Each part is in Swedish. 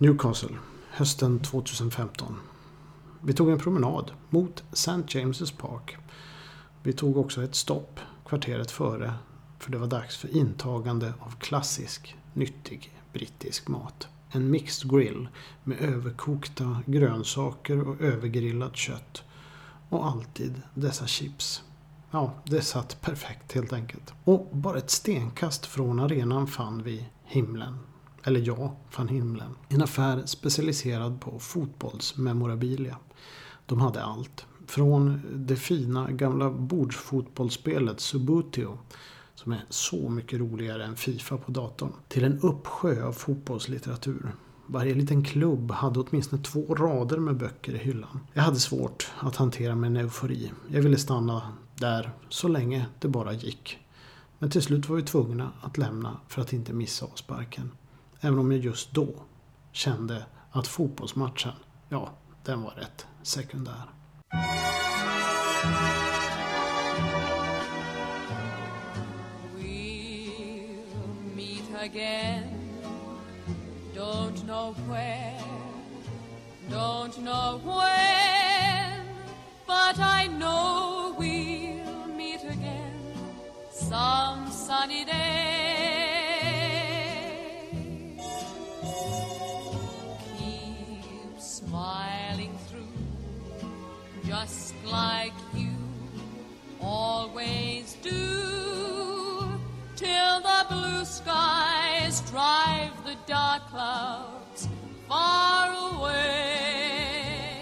Newcastle, hösten 2015. Vi tog en promenad mot St. James's Park. Vi tog också ett stopp kvarteret före för det var dags för intagande av klassisk, nyttig brittisk mat. En mixed grill med överkokta grönsaker och övergrillat kött. Och alltid dessa chips. Ja, det satt perfekt helt enkelt. Och bara ett stenkast från arenan fann vi himlen eller jag, fann himlen. En affär specialiserad på fotbollsmemorabilia. De hade allt. Från det fina gamla bordsfotbollsspelet Subutio som är så mycket roligare än Fifa på datorn. Till en uppsjö av fotbollslitteratur. Varje liten klubb hade åtminstone två rader med böcker i hyllan. Jag hade svårt att hantera min eufori. Jag ville stanna där så länge det bara gick. Men till slut var vi tvungna att lämna för att inte missa avsparken. Även om jag just då kände att fotbollsmatchen, ja, den var rätt sekundär. We'll meet again. Don't know where, don't know when, but I know we'll meet again some sunny day. Drive the dark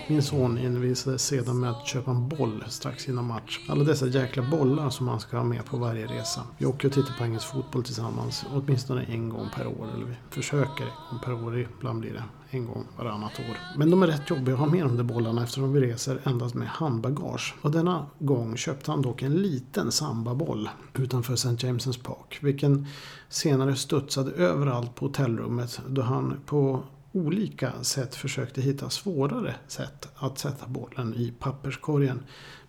Min son envisades sedan med att köpa en boll strax innan match. Alla dessa jäkla bollar som man ska ha med på varje resa. Vi åker och tittar på engelsk fotboll tillsammans åtminstone en gång per år. Eller vi försöker en per år. Ibland blir det en gång varannat år. Men de är rätt jobbiga att ha med de där bollarna eftersom vi reser endast med handbagage. Och denna gång köpte han dock en liten sambaboll utanför St. James's Park. Vilken senare studsade överallt på hotellrummet då han på olika sätt försökte hitta svårare sätt att sätta bollen i papperskorgen.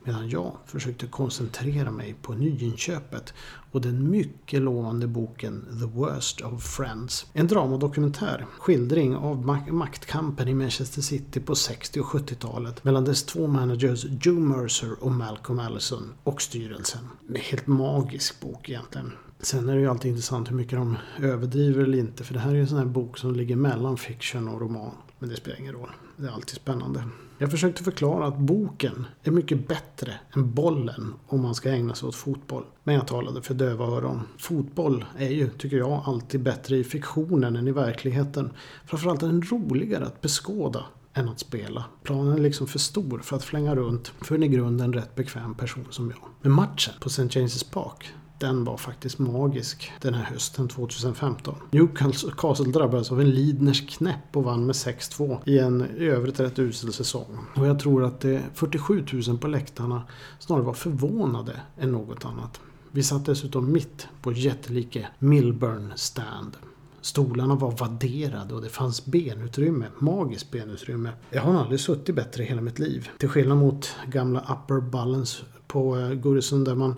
Medan jag försökte koncentrera mig på nyinköpet och den mycket lovande boken The Worst of Friends. En dramadokumentär, skildring av mak- maktkampen i Manchester City på 60 och 70-talet mellan dess två managers Joe Mercer och Malcolm Allison och styrelsen. En helt magisk bok egentligen. Sen är det ju alltid intressant hur mycket de överdriver eller inte. För det här är ju en sån här bok som ligger mellan fiction och roman. Men det spelar ingen roll. Det är alltid spännande. Jag försökte förklara att boken är mycket bättre än bollen om man ska ägna sig åt fotboll. Men jag talade för döva öron. Fotboll är ju, tycker jag, alltid bättre i fiktionen än i verkligheten. Framförallt är den roligare att beskåda än att spela. Planen är liksom för stor för att flänga runt för en i grunden rätt bekväm person som jag. Men matchen på St. James' Park den var faktiskt magisk den här hösten 2015. Newcastle drabbades av en Lidners knäpp och vann med 6-2 i en i övrigt rätt usel säsong. Och jag tror att det 47 000 på läktarna snarare var förvånade än något annat. Vi satt dessutom mitt på jättelike Milburn Stand. Stolarna var vadderade och det fanns benutrymme, magiskt benutrymme. Jag har aldrig suttit bättre i hela mitt liv. Till skillnad mot gamla Upper Balance på eh, Goodison där man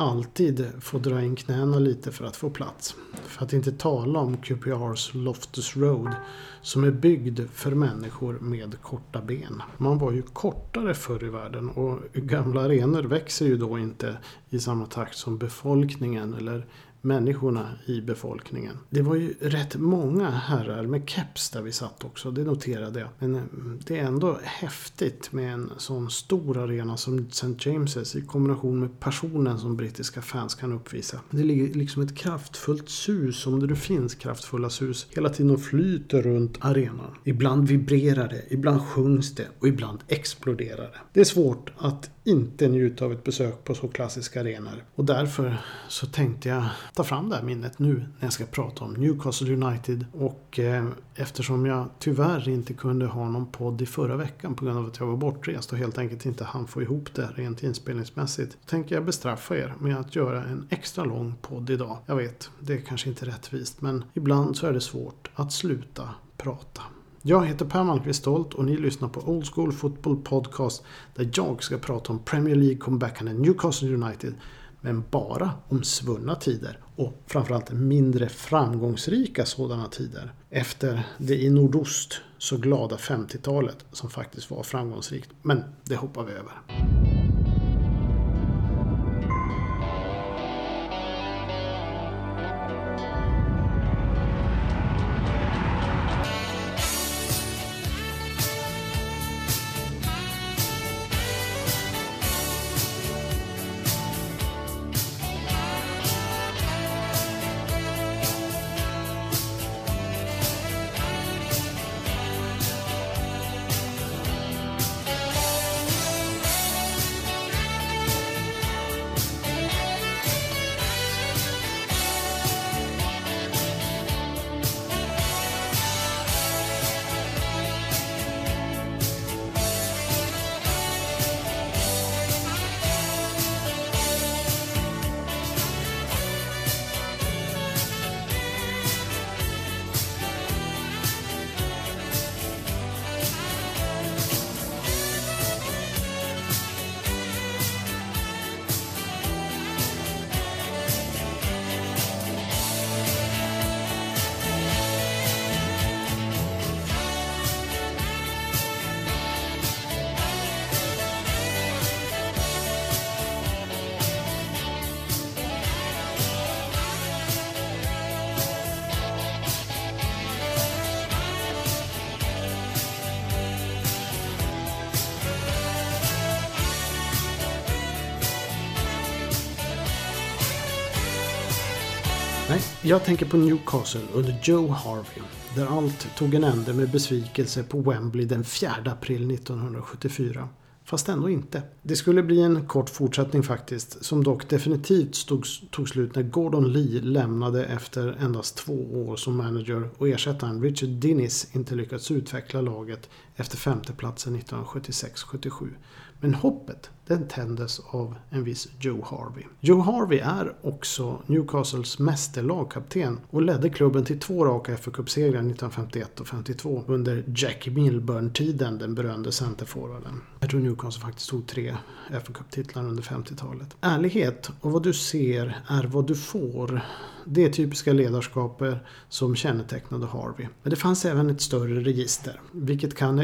alltid får dra in knäna lite för att få plats. För att inte tala om QPRs Loftus Road som är byggd för människor med korta ben. Man var ju kortare förr i världen och gamla arenor växer ju då inte i samma takt som befolkningen eller människorna i befolkningen. Det var ju rätt många herrar med keps där vi satt också, det noterade jag. Men eh, det är ändå häftigt med en sån stor arena som St. James's i kombination med passionen som brittiska fans kan uppvisa. Det ligger liksom ett kraftfullt sus, om det nu finns kraftfulla sus, hela tiden och flyter runt arenan. Ibland vibrerar det, ibland sjungs det och ibland exploderar det. Det är svårt att inte njuta av ett besök på så klassiska arenor. Och därför så tänkte jag ta fram det här minnet nu när jag ska prata om Newcastle United. Och eh, eftersom jag tyvärr inte kunde ha någon podd i förra veckan på grund av att jag var bortrest och helt enkelt inte hann få ihop det rent inspelningsmässigt. Så tänker jag bestraffa er med att göra en extra lång podd idag. Jag vet, det är kanske inte rättvist men ibland så är det svårt att sluta prata. Jag heter Per Malmqvist Stolt och ni lyssnar på Old School Football Podcast där jag ska prata om Premier League comebackande Newcastle United men bara om svunna tider och framförallt mindre framgångsrika sådana tider. Efter det i nordost så glada 50-talet som faktiskt var framgångsrikt. Men det hoppar vi över. Nej, jag tänker på Newcastle under Joe Harvey. Där allt tog en ände med besvikelse på Wembley den 4 april 1974. Fast ändå inte. Det skulle bli en kort fortsättning faktiskt, som dock definitivt stod, tog slut när Gordon Lee lämnade efter endast två år som manager och ersättaren Richard Dinnis inte lyckats utveckla laget efter femteplatsen 1976-77. Men hoppet, den tändes av en viss Joe Harvey. Joe Harvey är också Newcastles mästerlagkapten och ledde klubben till två raka FA-cupsegrar 1951 och 52 under Jack Milburn-tiden, den berömde centerforwarden. Jag tror Newcastle faktiskt tog tre fa Cup-titlar under 50-talet. Ärlighet och vad du ser är vad du får. Det är typiska ledarskaper som kännetecknade Harvey. Men det fanns även ett större register, vilket kan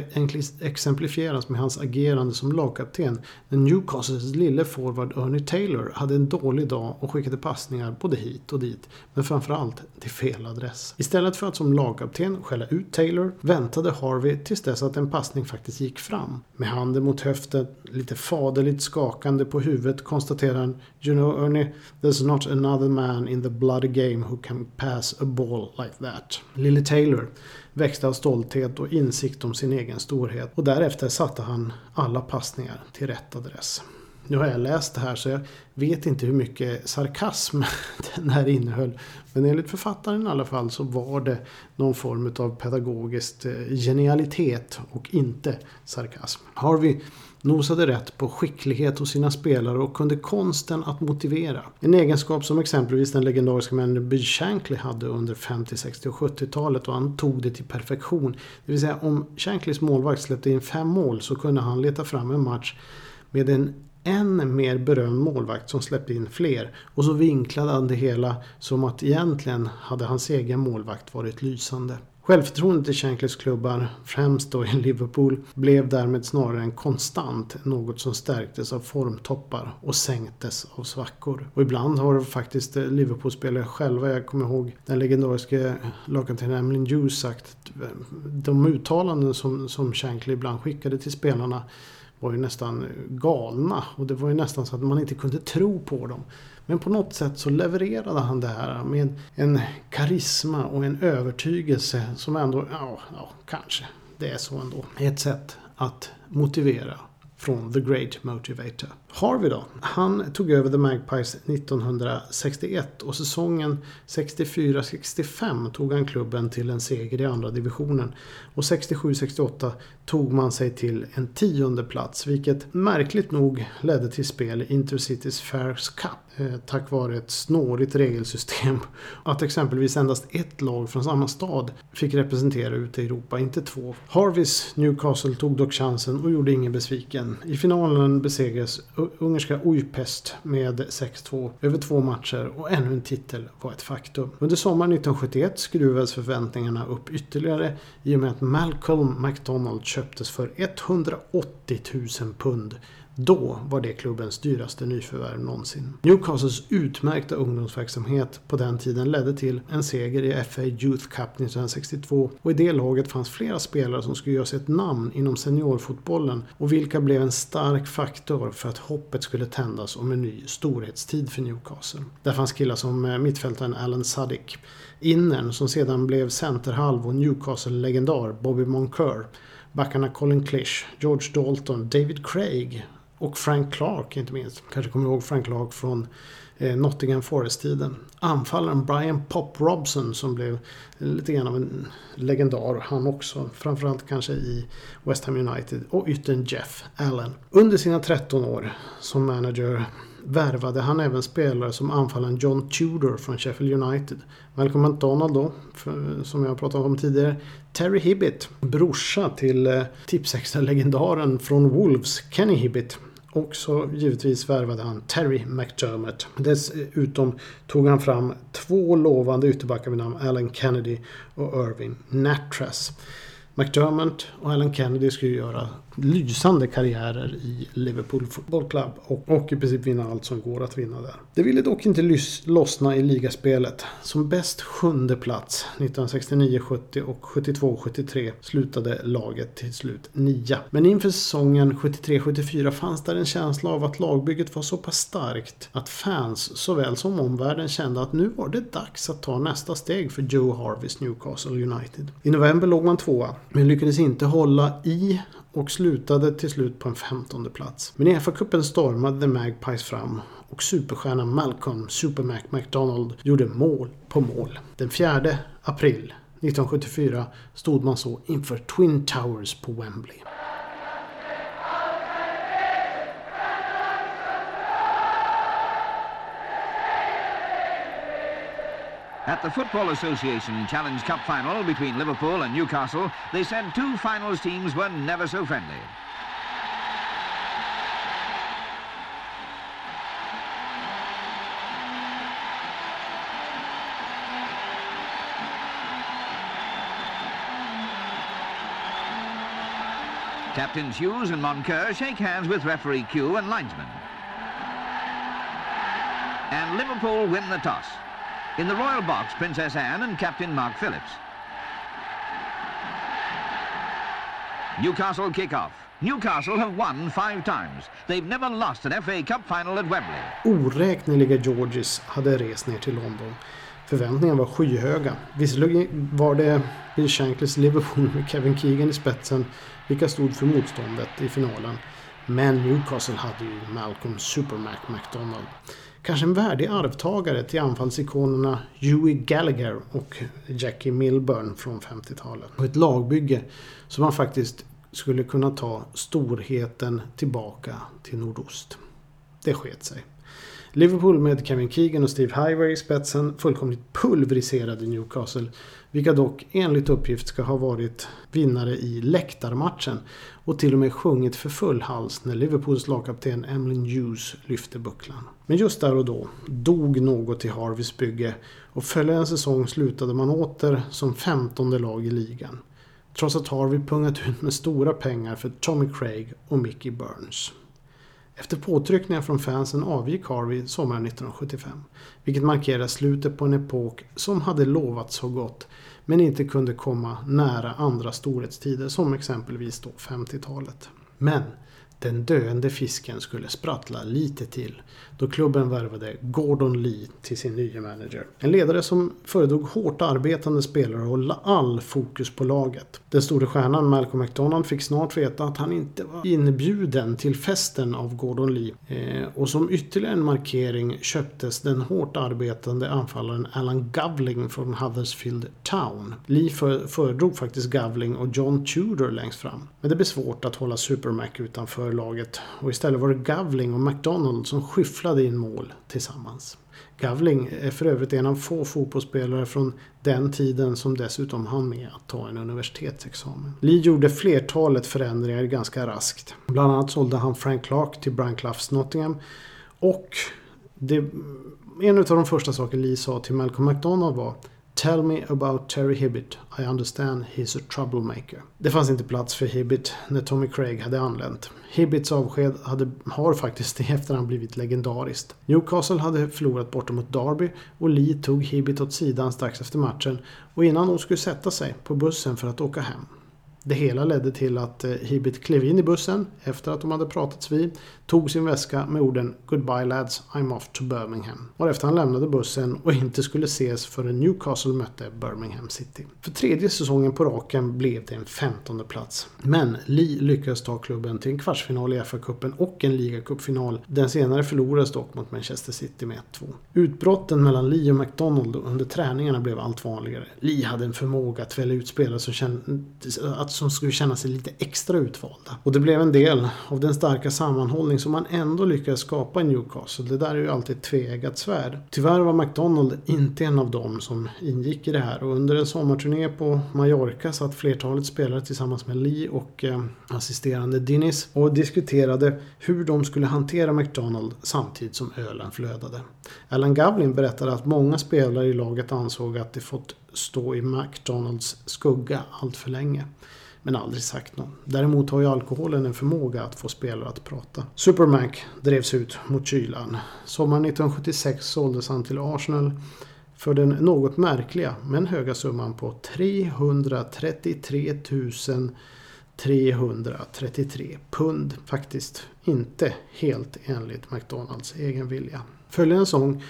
exemplifieras med hans agerande som lagkapten när Newcastles lille forward Ernie Taylor hade en dålig dag och skickade passningar både hit och dit, men framförallt till fel adress. Istället för att som lagkapten skälla ut Taylor väntade Harvey tills dess att en passning faktiskt gick fram. Med handen mot höften, lite faderligt skakande på huvudet konstaterar han You know Ernie, there's not another man in the bloody game who can pass a ball like that. Lily Taylor växte av stolthet och insikt om sin egen storhet och därefter satte han alla passningar till rätt adress. Nu har jag läst det här så jag vet inte hur mycket sarkasm den här innehöll. Men enligt författaren i alla fall så var det någon form av pedagogiskt eh, genialitet och inte sarkasm. Harvey nosade rätt på skicklighet hos sina spelare och kunde konsten att motivera. En egenskap som exempelvis den legendariska mannen Bill Shankly hade under 50-, 60 och 70-talet och han tog det till perfektion. Det vill säga om Shanklys målvakt släppte in fem mål så kunde han leta fram en match med en än mer berömd målvakt som släppte in fler. Och så vinklade han det hela som att egentligen hade hans egen målvakt varit lysande. Självförtroendet i Shankleys klubbar, främst då i Liverpool, blev därmed snarare en konstant, något som stärktes av formtoppar och sänktes av svackor. Och ibland har faktiskt Liverpool-spelare själva, jag kommer ihåg den legendariska lagkaptenen Emlyn Hughes sagt, de uttalanden som, som Shankly ibland skickade till spelarna var ju nästan galna och det var ju nästan så att man inte kunde tro på dem. Men på något sätt så levererade han det här med en, karisma och en övertygelse som ändå, ja, ja, kanske det är så ändå. Ett sätt att motivera från The Great Motivator. Harvey då? Han tog över The Magpies 1961 och säsongen 64-65 tog han klubben till en seger i andra divisionen. Och 67-68 tog man sig till en tionde plats vilket märkligt nog ledde till spel i Intercities Fairs Cup eh, tack vare ett snårigt regelsystem. Att exempelvis endast ett lag från samma stad fick representera ute i Europa, inte två. Harveys Newcastle tog dock chansen och gjorde ingen besviken. I finalen besegrades ungerska Ujpest med 6-2 över två matcher och ännu en titel var ett faktum. Under sommaren 1971 skruvades förväntningarna upp ytterligare i och med att Malcolm McDonald köptes för 180 000 pund då var det klubbens dyraste nyförvärv någonsin. Newcastles utmärkta ungdomsverksamhet på den tiden ledde till en seger i FA Youth Cup 1962 och i det laget fanns flera spelare som skulle göra sig ett namn inom seniorfotbollen och vilka blev en stark faktor för att hoppet skulle tändas om en ny storhetstid för Newcastle. Där fanns killar som eh, mittfältaren Alan Suddick, innern som sedan blev centerhalv och Newcastle-legendar Bobby Moncur backarna Colin Clish, George Dalton, David Craig och Frank Clark inte minst. Kanske kommer ihåg Frank Clark från eh, Nottingham Forest-tiden. Anfallaren Brian Pop Robson som blev lite grann av en legendar han också. Framförallt kanske i West Ham United. Och yttern Jeff Allen. Under sina 13 år som manager värvade han även spelare som anfallaren John Tudor från Sheffield United. Malcolm McDonald då, för, som jag pratat om tidigare. Terry Hibbett, brorsa till eh, Tipsextra-legendaren från Wolves, Kenny Hibbett. Och så givetvis värvade han Terry McDermott. Dessutom eh, tog han fram två lovande ytterbackar vid namn Alan Kennedy och Irving Natras. McDermott och Alan Kennedy skulle göra lysande karriärer i Liverpool Football Club och, och i princip vinna allt som går att vinna där. Det ville dock inte lossna i ligaspelet. Som bäst sjunde plats 1969-70 och 72-73 slutade laget till slut nia. Men inför säsongen 73-74 fanns där en känsla av att lagbygget var så pass starkt att fans såväl som omvärlden kände att nu var det dags att ta nästa steg för Joe Harveys Newcastle United. I november låg man tvåa men lyckades inte hålla i och slutade till slut på en femtonde plats. Men i FA-cupen stormade The Magpies fram och superstjärnan Malcolm Supermac McDonald gjorde mål på mål. Den 4 april 1974 stod man så inför Twin Towers på Wembley. At the Football Association Challenge Cup final between Liverpool and Newcastle, they said two finals teams were never so friendly. Captains Hughes and Moncur shake hands with referee Q and linesman. And Liverpool win the toss. In the royal box, Princess Anne and Captain Mark Phillips. Newcastle kick-off. Newcastle have won five times. They've never lost an FA Cup final at Wembley. Oräkneliga Georges hade rest ner till London. Förväntningarna var skyhöga. Visserligen var det Bill Shankles Liverpool med Kevin Keegan i spetsen vilka stod för motståndet i finalen. Men Newcastle hade ju Malcolm Supermac McDonald. Kanske en värdig arvtagare till anfallsikonerna Huey Gallagher och Jackie Milburn från 50-talet. Och ett lagbygge som man faktiskt skulle kunna ta storheten tillbaka till nordost. Det sket sig. Liverpool med Kevin Keegan och Steve Highway i spetsen fullkomligt pulveriserade Newcastle. Vilka dock enligt uppgift ska ha varit vinnare i läktarmatchen och till och med sjungit för full hals när Liverpools lagkapten Emlyn Hughes lyfte bucklan. Men just där och då dog något i Harveys bygge och följande säsong slutade man åter som femtonde lag i ligan. Trots att Harvey pungat ut med stora pengar för Tommy Craig och Mickey Burns. Efter påtryckningar från fansen avgick Harvey sommaren 1975. Vilket markerar slutet på en epok som hade lovat så gott men inte kunde komma nära andra storhetstider som exempelvis då 50-talet. Men den döende fisken skulle sprattla lite till då klubben värvade Gordon Lee till sin nya manager. En ledare som föredrog hårt arbetande spelare och la all fokus på laget. Den store stjärnan Malcolm McDonald fick snart veta att han inte var inbjuden till festen av Gordon Lee. Eh, och som ytterligare en markering köptes den hårt arbetande anfallaren Alan Gavling från Huddersfield Town. Lee föredrog faktiskt Gavling och John Tudor längst fram. Men det blev svårt att hålla Supermac utanför för laget och istället var det Gavling och McDonald som skyfflade in mål tillsammans. Gavling är för övrigt en av få fotbollsspelare från den tiden som dessutom hann med att ta en universitetsexamen. Lee gjorde flertalet förändringar ganska raskt. Bland annat sålde han Frank Clark till Brian Cloughs Nottingham och det, en av de första saker Lee sa till Malcolm McDonald var Tell me about Terry Hibbit. I understand he's a troublemaker. Det fanns inte plats för Hibbit när Tommy Craig hade anlänt. Hibbits avsked hade, har faktiskt i efterhand blivit legendariskt. Newcastle hade förlorat borta mot Derby och Lee tog Hibbit åt sidan strax efter matchen och innan hon skulle sätta sig på bussen för att åka hem. Det hela ledde till att eh, Hibbit klev in i bussen efter att de hade pratats vid, tog sin väska med orden “Goodbye lads, I'm off to Birmingham” varefter han lämnade bussen och inte skulle ses förrän Newcastle mötte Birmingham City. För tredje säsongen på raken blev det en femtonde plats. Men Lee lyckades ta klubben till en kvartsfinal i FA-cupen och en ligacupfinal. Den senare förlorades dock mot Manchester City med 1-2. Utbrotten mellan Lee och McDonald under träningarna blev allt vanligare. Lee hade en förmåga att välja ut spelare som, kände, att, som skulle känna sig lite extra utvalda. Och det blev en del av den starka sammanhållning som man ändå lyckades skapa i Newcastle. Det där är ju alltid ett tveeggat svärd. Tyvärr var McDonald inte en av dem som ingick i det här och under en sommarturné på Mallorca satt flertalet spelare tillsammans med Lee och eh, assisterande Dinnis och diskuterade hur de skulle hantera McDonald samtidigt som ölen flödade. Alan Gavlin berättade att många spelare i laget ansåg att de fått stå i McDonalds skugga allt för länge men aldrig sagt någon. Däremot har ju alkoholen en förmåga att få spelare att prata. Superman drevs ut mot kylan. Sommaren 1976 såldes han till Arsenal för den något märkliga men höga summan på 333 333 pund. Faktiskt inte helt enligt McDonalds egen vilja. Följande sång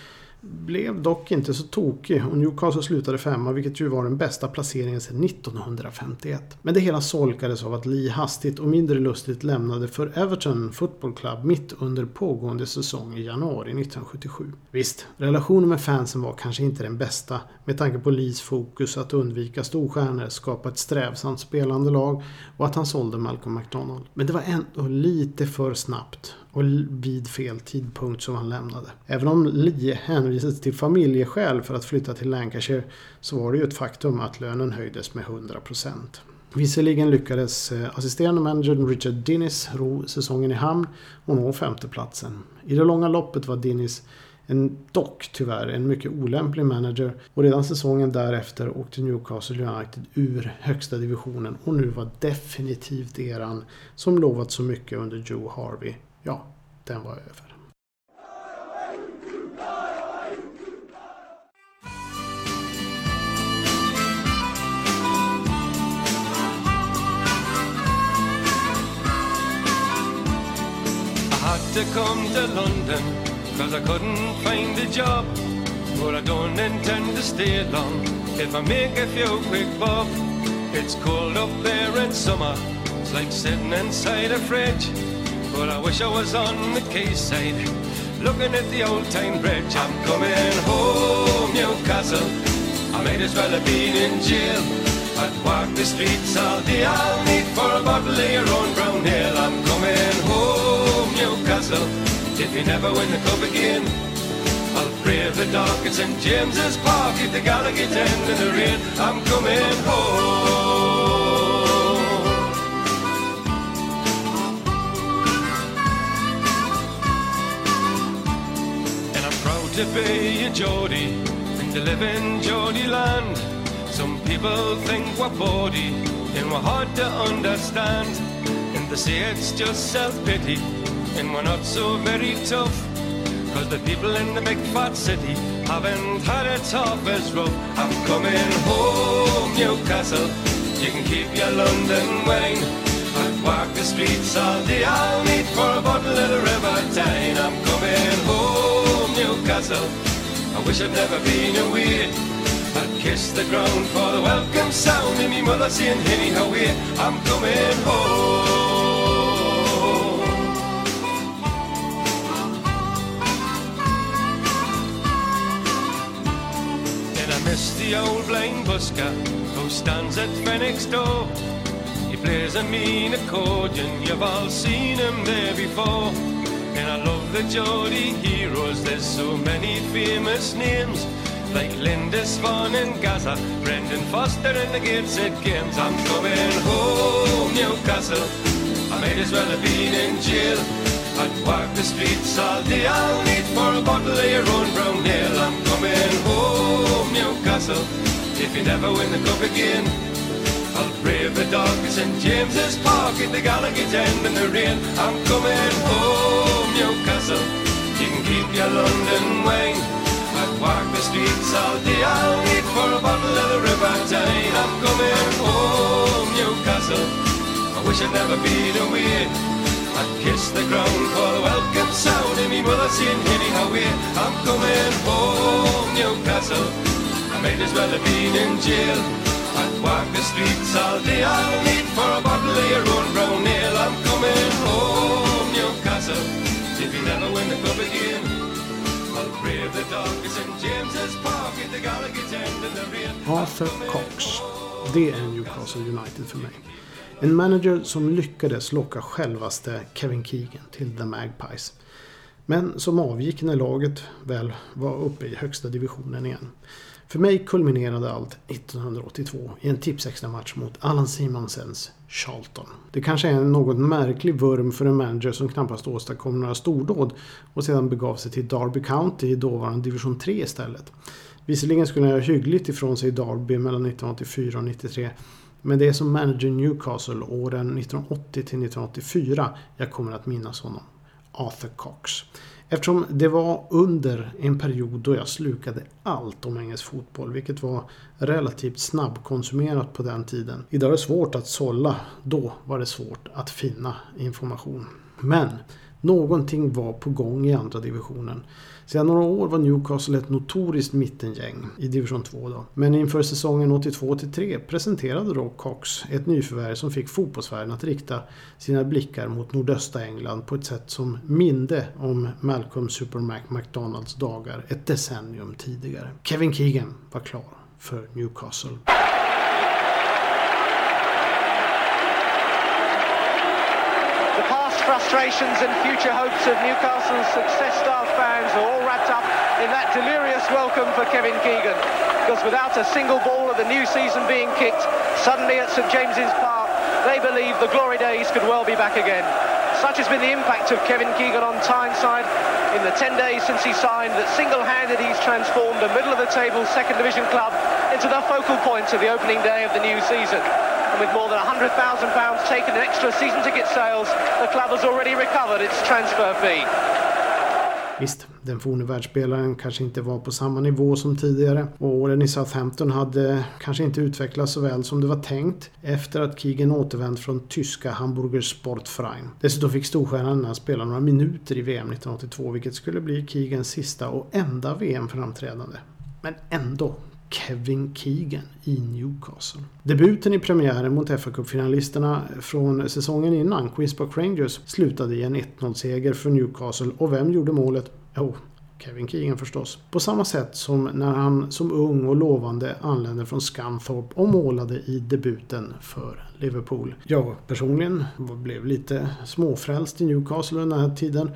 blev dock inte så tokig och Newcastle slutade femma vilket ju var den bästa placeringen sedan 1951. Men det hela solkades av att Lee hastigt och mindre lustigt lämnade för Everton Football Club mitt under pågående säsong i januari 1977. Visst, relationen med fansen var kanske inte den bästa med tanke på Lees fokus att undvika storstjärnor, skapa ett strävsamt spelande lag och att han sålde Malcolm McDonald. Men det var ändå lite för snabbt och vid fel tidpunkt som han lämnade. Även om Lee hänvisades till familjeskäl för att flytta till Lancashire så var det ju ett faktum att lönen höjdes med 100%. Visserligen lyckades eh, assisterande managern Richard Dinnis ro säsongen i hamn och nå femteplatsen. I det långa loppet var Dinnis en, dock tyvärr en mycket olämplig manager. Och redan säsongen därefter åkte Newcastle United ur högsta divisionen. Och nu var definitivt eran som lovat så mycket under Joe Harvey. Ja, den var över. to come to London Cause I couldn't find a job But I don't intend to stay long If I make a few quick bob It's cold up there in summer It's like sitting inside a fridge but I wish I was on the quayside, looking at the old time bridge. I'm coming home, Newcastle. I might as well have been in jail. I'd walk the streets all day. I'll need for a bottle of your own brown ale. I'm coming home, Newcastle. If you never win the cup again, I'll brave the dark at St James's Park if the Gallagher end in the rain. I'm coming home. And I'm proud to be a Geordie and to live in Geordie land. Some people think we're bawdy and we're hard to understand. And they say it's just self-pity and we're not so very tough. Cause the people in the big fat city haven't had it tough as rough. I'm coming home, Newcastle. You can keep your London wine. I'd walk the streets all day. I'll need for a bottle of the River Tyne. I'm coming home. Newcastle. I wish I'd never been away. I'd kiss the ground for the welcome sound and me mother saying, Henny, how I'm coming home. The old blind busker who stands at Phoenix door. He plays a mean accordion. You've all seen him there before. And I love the Geordie heroes. There's so many famous names. Like Lindisfarne and Gaza, Brendan Foster and the Gateshead Games. I'm coming home, Newcastle. I might as well have been in jail. I'd walk the streets all day. I'll need for a bottle of your own brown ale. I'm coming home, Newcastle. If you never win the cup again, I'll brave the dark at St James's Park at the Gallagher's End in the rain. I'm coming home, Newcastle. You can keep your London wine. I'd walk the streets all day. I'll need for a bottle of the River Tyne. I'm coming home, Newcastle. I wish I'd never been away. I'd kiss the ground for the welcome sound of me mother saying, Henny, how we? I'm coming home, Newcastle. I might as well have been in jail. I'd walk the streets all day. I'll need for a bottle of your own brown ale. I'm coming home, Newcastle. If you never win the cup again, I'll brave the at St James's Park at the Gallagher's End in the rain. Arthur Cox. Det är Newcastle United för mig. En manager som lyckades locka självaste Kevin Keegan till The Magpies. Men som avgick när laget väl var uppe i högsta divisionen igen. För mig kulminerade allt 1982 i en tipsextra-match mot Alan Simonsens Charlton. Det kanske är en något märklig vurm för en manager som knappast åstadkom några stordåd och sedan begav sig till Derby County i dåvarande division 3 istället. Visserligen skulle han göra hyggligt ifrån sig i Derby mellan 1984 och 93 men det är som manager Newcastle åren 1980 till 1984 jag kommer att minnas honom. Arthur Cox. Eftersom det var under en period då jag slukade allt om engelsk fotboll, vilket var relativt snabbkonsumerat på den tiden. Idag är det svårt att sålla, då var det svårt att finna information. Men någonting var på gång i andra divisionen. Sedan några år var Newcastle ett notoriskt mittengäng i division 2 då. Men inför säsongen 82-83 presenterade då Cox ett nyförvärv som fick fotbollsvärlden att rikta sina blickar mot nordöstra England på ett sätt som minde om Malcolm Supermac McDonalds dagar ett decennium tidigare. Kevin Keegan var klar för Newcastle. Past frustrations and future hopes of Newcastle's success-starved fans are all wrapped up in that delirious welcome for Kevin Keegan. Because without a single ball of the new season being kicked, suddenly at St James's Park, they believe the glory days could well be back again. Such has been the impact of Kevin Keegan on Tyneside in the 10 days since he signed that single-handed he's transformed a middle-of-the-table second division club into the focal point of the opening day of the new season. And with more than £100,000 taken in extra season ticket sales, the club has already recovered its transfer fee. Visst, den forne världsspelaren kanske inte var på samma nivå som tidigare och åren i Southampton hade kanske inte utvecklats så väl som det var tänkt efter att Keegan återvänt från tyska Hamburger Sportverein. Dessutom fick storstjärnan spela några minuter i VM 1982 vilket skulle bli Keegans sista och enda VM-framträdande. Men ändå Kevin Keegan i Newcastle. Debuten i premiären mot fa Cup-finalisterna från säsongen innan, Queens Park Rangers, slutade i en 1-0-seger för Newcastle och vem gjorde målet? Jo, Kevin Keegan förstås. På samma sätt som när han som ung och lovande anlände från Scunthorpe och målade i debuten för Liverpool. Jag personligen blev lite småfrälst i Newcastle under den här tiden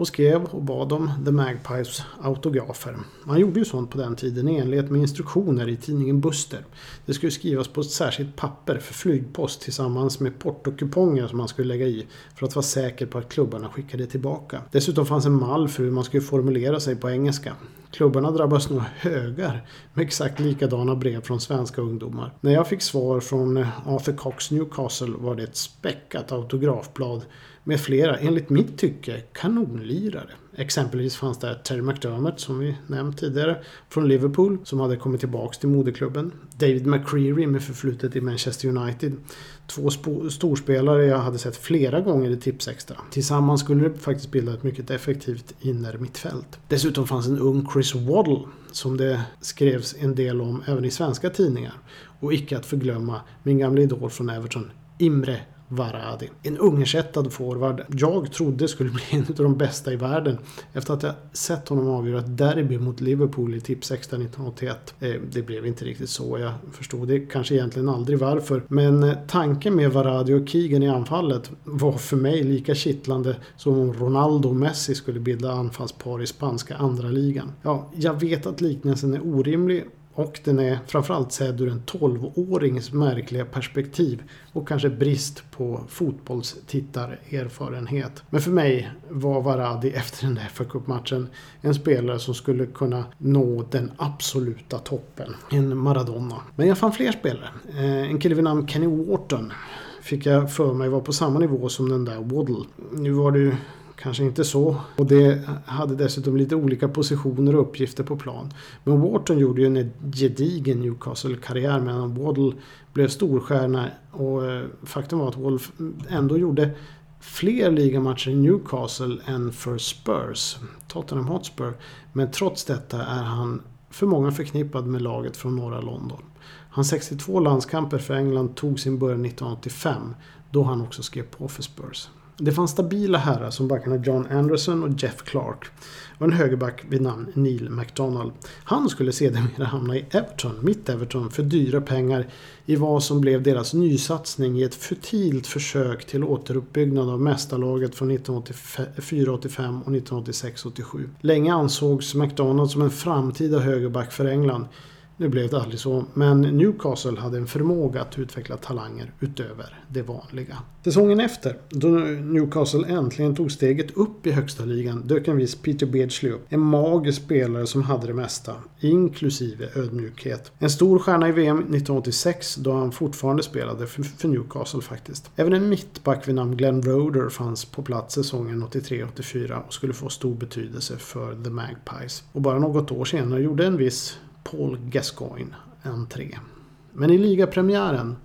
och skrev och bad om The Magpies autografer. Man gjorde ju sånt på den tiden i enlighet med instruktioner i tidningen Buster. Det skulle skrivas på ett särskilt papper för flygpost tillsammans med portokuponger som man skulle lägga i för att vara säker på att klubbarna skickade tillbaka. Dessutom fanns en mall för hur man skulle formulera sig på engelska. Klubbarna drabbas nog högar med exakt likadana brev från svenska ungdomar. När jag fick svar från Arthur Cox Newcastle var det ett späckat autografblad med flera, enligt mitt tycke, kanonlirare. Exempelvis fanns där Terry McDermott, som vi nämnt tidigare, från Liverpool, som hade kommit tillbaks till moderklubben. David McCreary med förflutet i Manchester United. Två storspelare jag hade sett flera gånger i Tipsextra. Tillsammans skulle det faktiskt bilda ett mycket effektivt innermittfält. Dessutom fanns en ung Chris Waddle, som det skrevs en del om även i svenska tidningar. Och icke att förglömma min gamla idol från Everton, Imre Varadi. En ungersättad forward jag trodde skulle bli en av de bästa i världen efter att jag sett honom avgöra ett derby mot Liverpool i Tipsextra 1981. Eh, det blev inte riktigt så. Jag förstod det kanske egentligen aldrig varför. Men eh, tanken med Varadi och Keegan i anfallet var för mig lika kittlande som om Ronaldo och Messi skulle bilda anfallspar i spanska andra ligan. Ja, jag vet att liknelsen är orimlig och den är framförallt sedd ur en 12-årings märkliga perspektiv och kanske brist på fotbollstittarerfarenhet. Men för mig var Varadi efter den där FA-cupmatchen en spelare som skulle kunna nå den absoluta toppen. En Maradona. Men jag fann fler spelare. Eh, en kille vid namn Kenny Wharton fick jag för mig var på samma nivå som den där Waddle. Nu var det ju Kanske inte så. Och det hade dessutom lite olika positioner och uppgifter på plan. Men Wharton gjorde ju en gedigen Newcastle-karriär medan Waddle blev storstjärna. Och eh, faktum var att Wolf ändå gjorde fler ligamatcher i Newcastle än för Spurs, Tottenham Hotspur. Men trots detta är han för många förknippad med laget från norra London. Hans 62 landskamper för England tog sin början 1985 då han också skrev på för Spurs. Det fanns stabila herrar som backarna John Anderson och Jeff Clark. Och en högerback vid namn Neil McDonald. Han skulle sedermera hamna i Everton, mitt Everton, för dyra pengar i vad som blev deras nysatsning i ett futilt försök till återuppbyggnad av mästarlaget från 1984-85 och 1986-87. Länge ansågs McDonald som en framtida högerback för England. Nu blev det aldrig så, men Newcastle hade en förmåga att utveckla talanger utöver det vanliga. Säsongen efter, då Newcastle äntligen tog steget upp i högsta ligan, dök en viss Peter Beardsley upp. En magisk spelare som hade det mesta, inklusive ödmjukhet. En stor stjärna i VM 1986, då han fortfarande spelade för Newcastle faktiskt. Även en mittback vid namn Glenn Roder fanns på plats säsongen 83-84 och skulle få stor betydelse för The Magpies. Och bara något år senare gjorde en viss Paul Gascoigne entré. Men i ligapremiären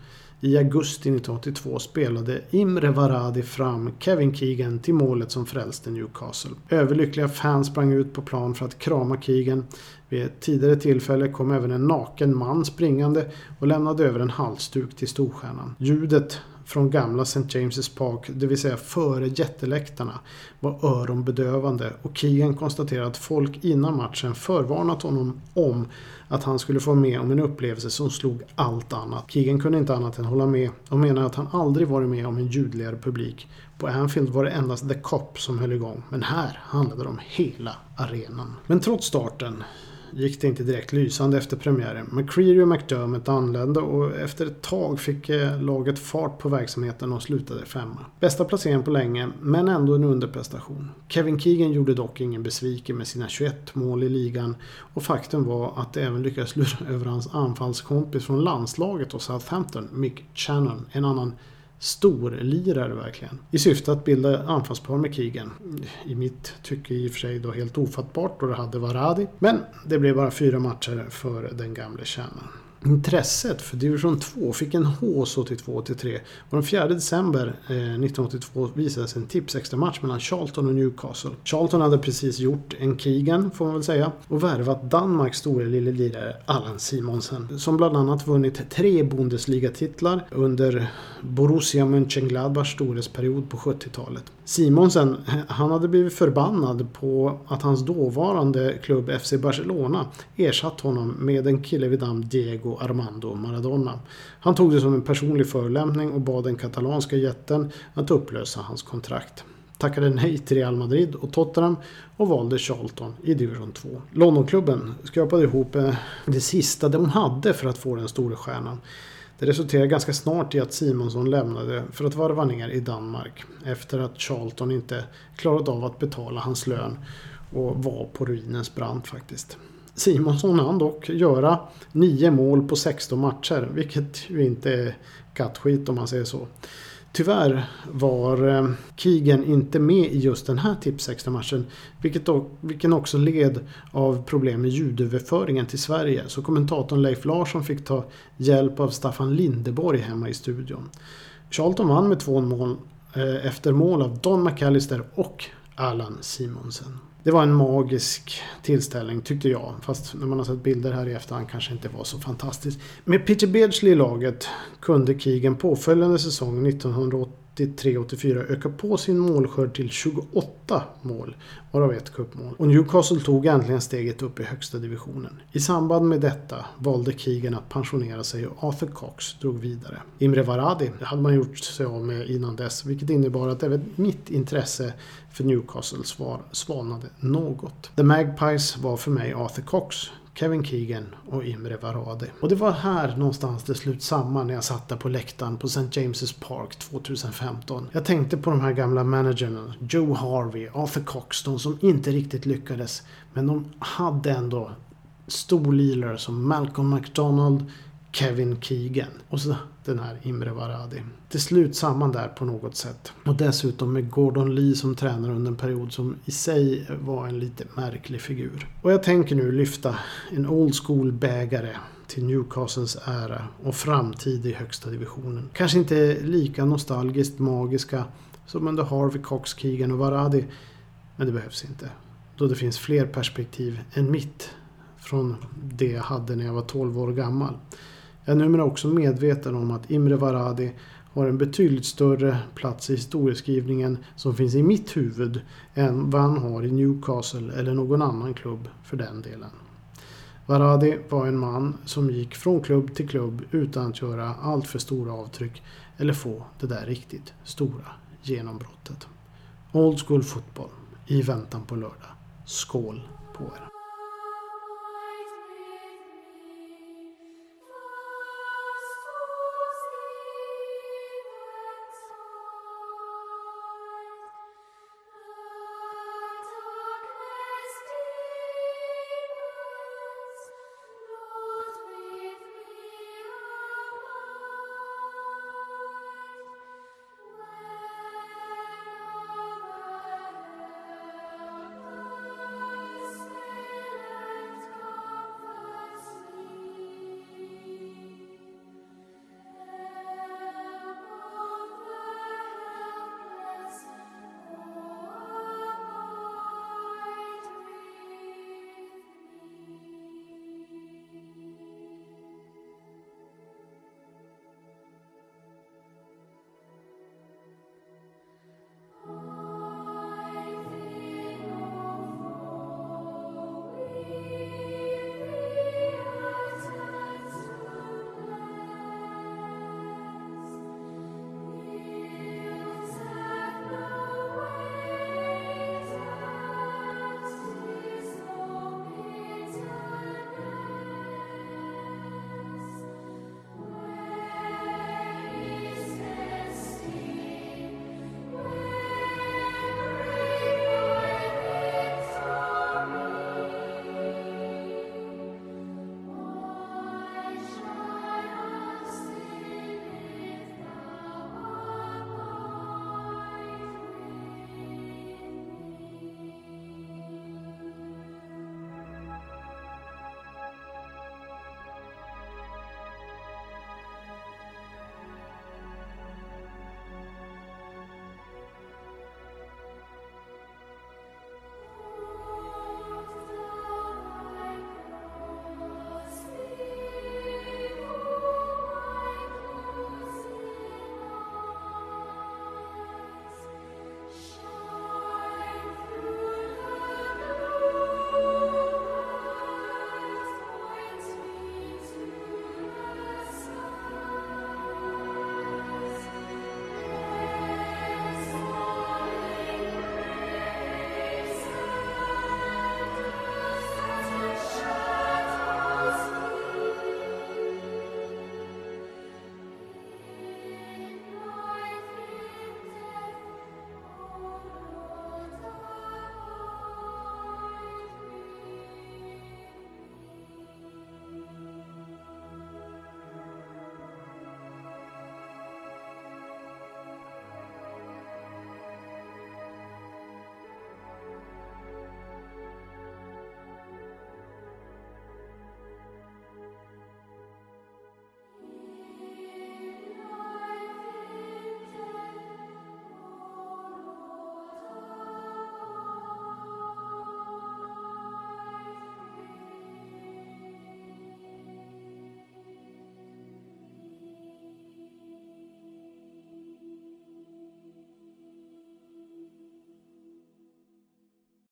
i augusti 1982 spelade Imre Varadi fram Kevin Keegan till målet som frälste Newcastle. Överlyckliga fans sprang ut på plan för att krama Keegan. Vid ett tidigare tillfälle kom även en naken man springande och lämnade över en halsduk till storstjärnan. Ljudet från gamla St. James's Park, det vill säga före jätteläktarna, var öronbedövande och Keegan konstaterade att folk innan matchen förvarnat honom om att han skulle få med om en upplevelse som slog allt annat. Keegan kunde inte annat än hålla med och menade att han aldrig varit med om en ljudligare publik. På Anfield var det endast The Cop som höll igång, men här handlade det om hela arenan. Men trots starten gick det inte direkt lysande efter premiären. McCreary och McDermott anlände och efter ett tag fick eh, laget fart på verksamheten och slutade femma. Bästa placeringen på länge, men ändå en underprestation. Kevin Keegan gjorde dock ingen besviken med sina 21 mål i ligan och faktum var att det även lyckades lura över hans anfallskompis från landslaget och Southampton, Mick Channon, en annan storlirare verkligen. I syfte att bilda anfallspar med krigen. I mitt tycke i och för sig då helt ofattbart då det hade Varadi. Men det blev bara fyra matcher för den gamle kärnan. Intresset för division 2 fick en hås 82-83 och den 4 december eh, 1982 visades en tips extra match mellan Charlton och Newcastle. Charlton hade precis gjort en Keegan, får man väl säga, och värvat Danmarks store lille lirare Allan Simonsen som bland annat vunnit tre Bundesliga-titlar under Borussia Mönchengladbachs storhetsperiod på 70-talet. Simonsen, eh, han hade blivit förbannad på att hans dåvarande klubb FC Barcelona ersatt honom med en kille vid namn Diego Armando Maradona. Han tog det som en personlig förolämpning och bad den katalanska jätten att upplösa hans kontrakt. Tackade nej till Real Madrid och Tottenham och valde Charlton i division 2. Londonklubben skrapade ihop eh, det sista de hade för att få den store stjärnan. Det resulterade ganska snart i att Simonsson lämnade för att varva ner i Danmark efter att Charlton inte klarat av att betala hans lön och var på ruinens brant faktiskt. Simonsson hann dock göra 9 mål på 16 matcher, vilket ju inte är kattskit om man säger så. Tyvärr var eh, Kigen inte med i just den här tips matchen vilket, vilken också led av problem med ljudöverföringen till Sverige. Så kommentatorn Leif Larsson fick ta hjälp av Staffan Lindeborg hemma i studion. Charlton vann med två mål eh, efter mål av Don McAllister och Allan Simonsen. Det var en magisk tillställning tyckte jag. Fast när man har sett bilder här i efterhand kanske inte var så fantastiskt. Med Peter Beardsley i laget kunde Keegan påföljande säsong 1983-84, öka på sin målskörd till 28 mål, varav ett cupmål. Och Newcastle tog äntligen steget upp i högsta divisionen. I samband med detta valde Keegan att pensionera sig och Arthur Cox drog vidare. Imre Varadi hade man gjort sig av med innan dess, vilket innebar att även mitt intresse för Newcastle svar, svalnade något. The Magpies var för mig Arthur Cox, Kevin Keegan och Imre Varade. Och det var här någonstans det slut samman när jag satt där på läktaren på St. James's Park 2015. Jag tänkte på de här gamla managerna, Joe Harvey, Arthur Cox, de som inte riktigt lyckades. Men de hade ändå storlirare som Malcolm McDonald, Kevin Keegan och så den här Imre Varadi. Till slut samman där på något sätt. Och dessutom med Gordon Lee som tränare under en period som i sig var en lite märklig figur. Och jag tänker nu lyfta en old school bägare till Newcastles ära och framtid i högsta divisionen. Kanske inte lika nostalgiskt magiska som under Harvey Cox, Keegan och Varadi. Men det behövs inte. Då det finns fler perspektiv än mitt från det jag hade när jag var 12 år gammal. Jag är numera också medveten om att Imre Varadi har en betydligt större plats i historieskrivningen som finns i mitt huvud än vad han har i Newcastle eller någon annan klubb för den delen. Varadi var en man som gick från klubb till klubb utan att göra allt för stora avtryck eller få det där riktigt stora genombrottet. Old school fotboll i väntan på lördag. Skål på er!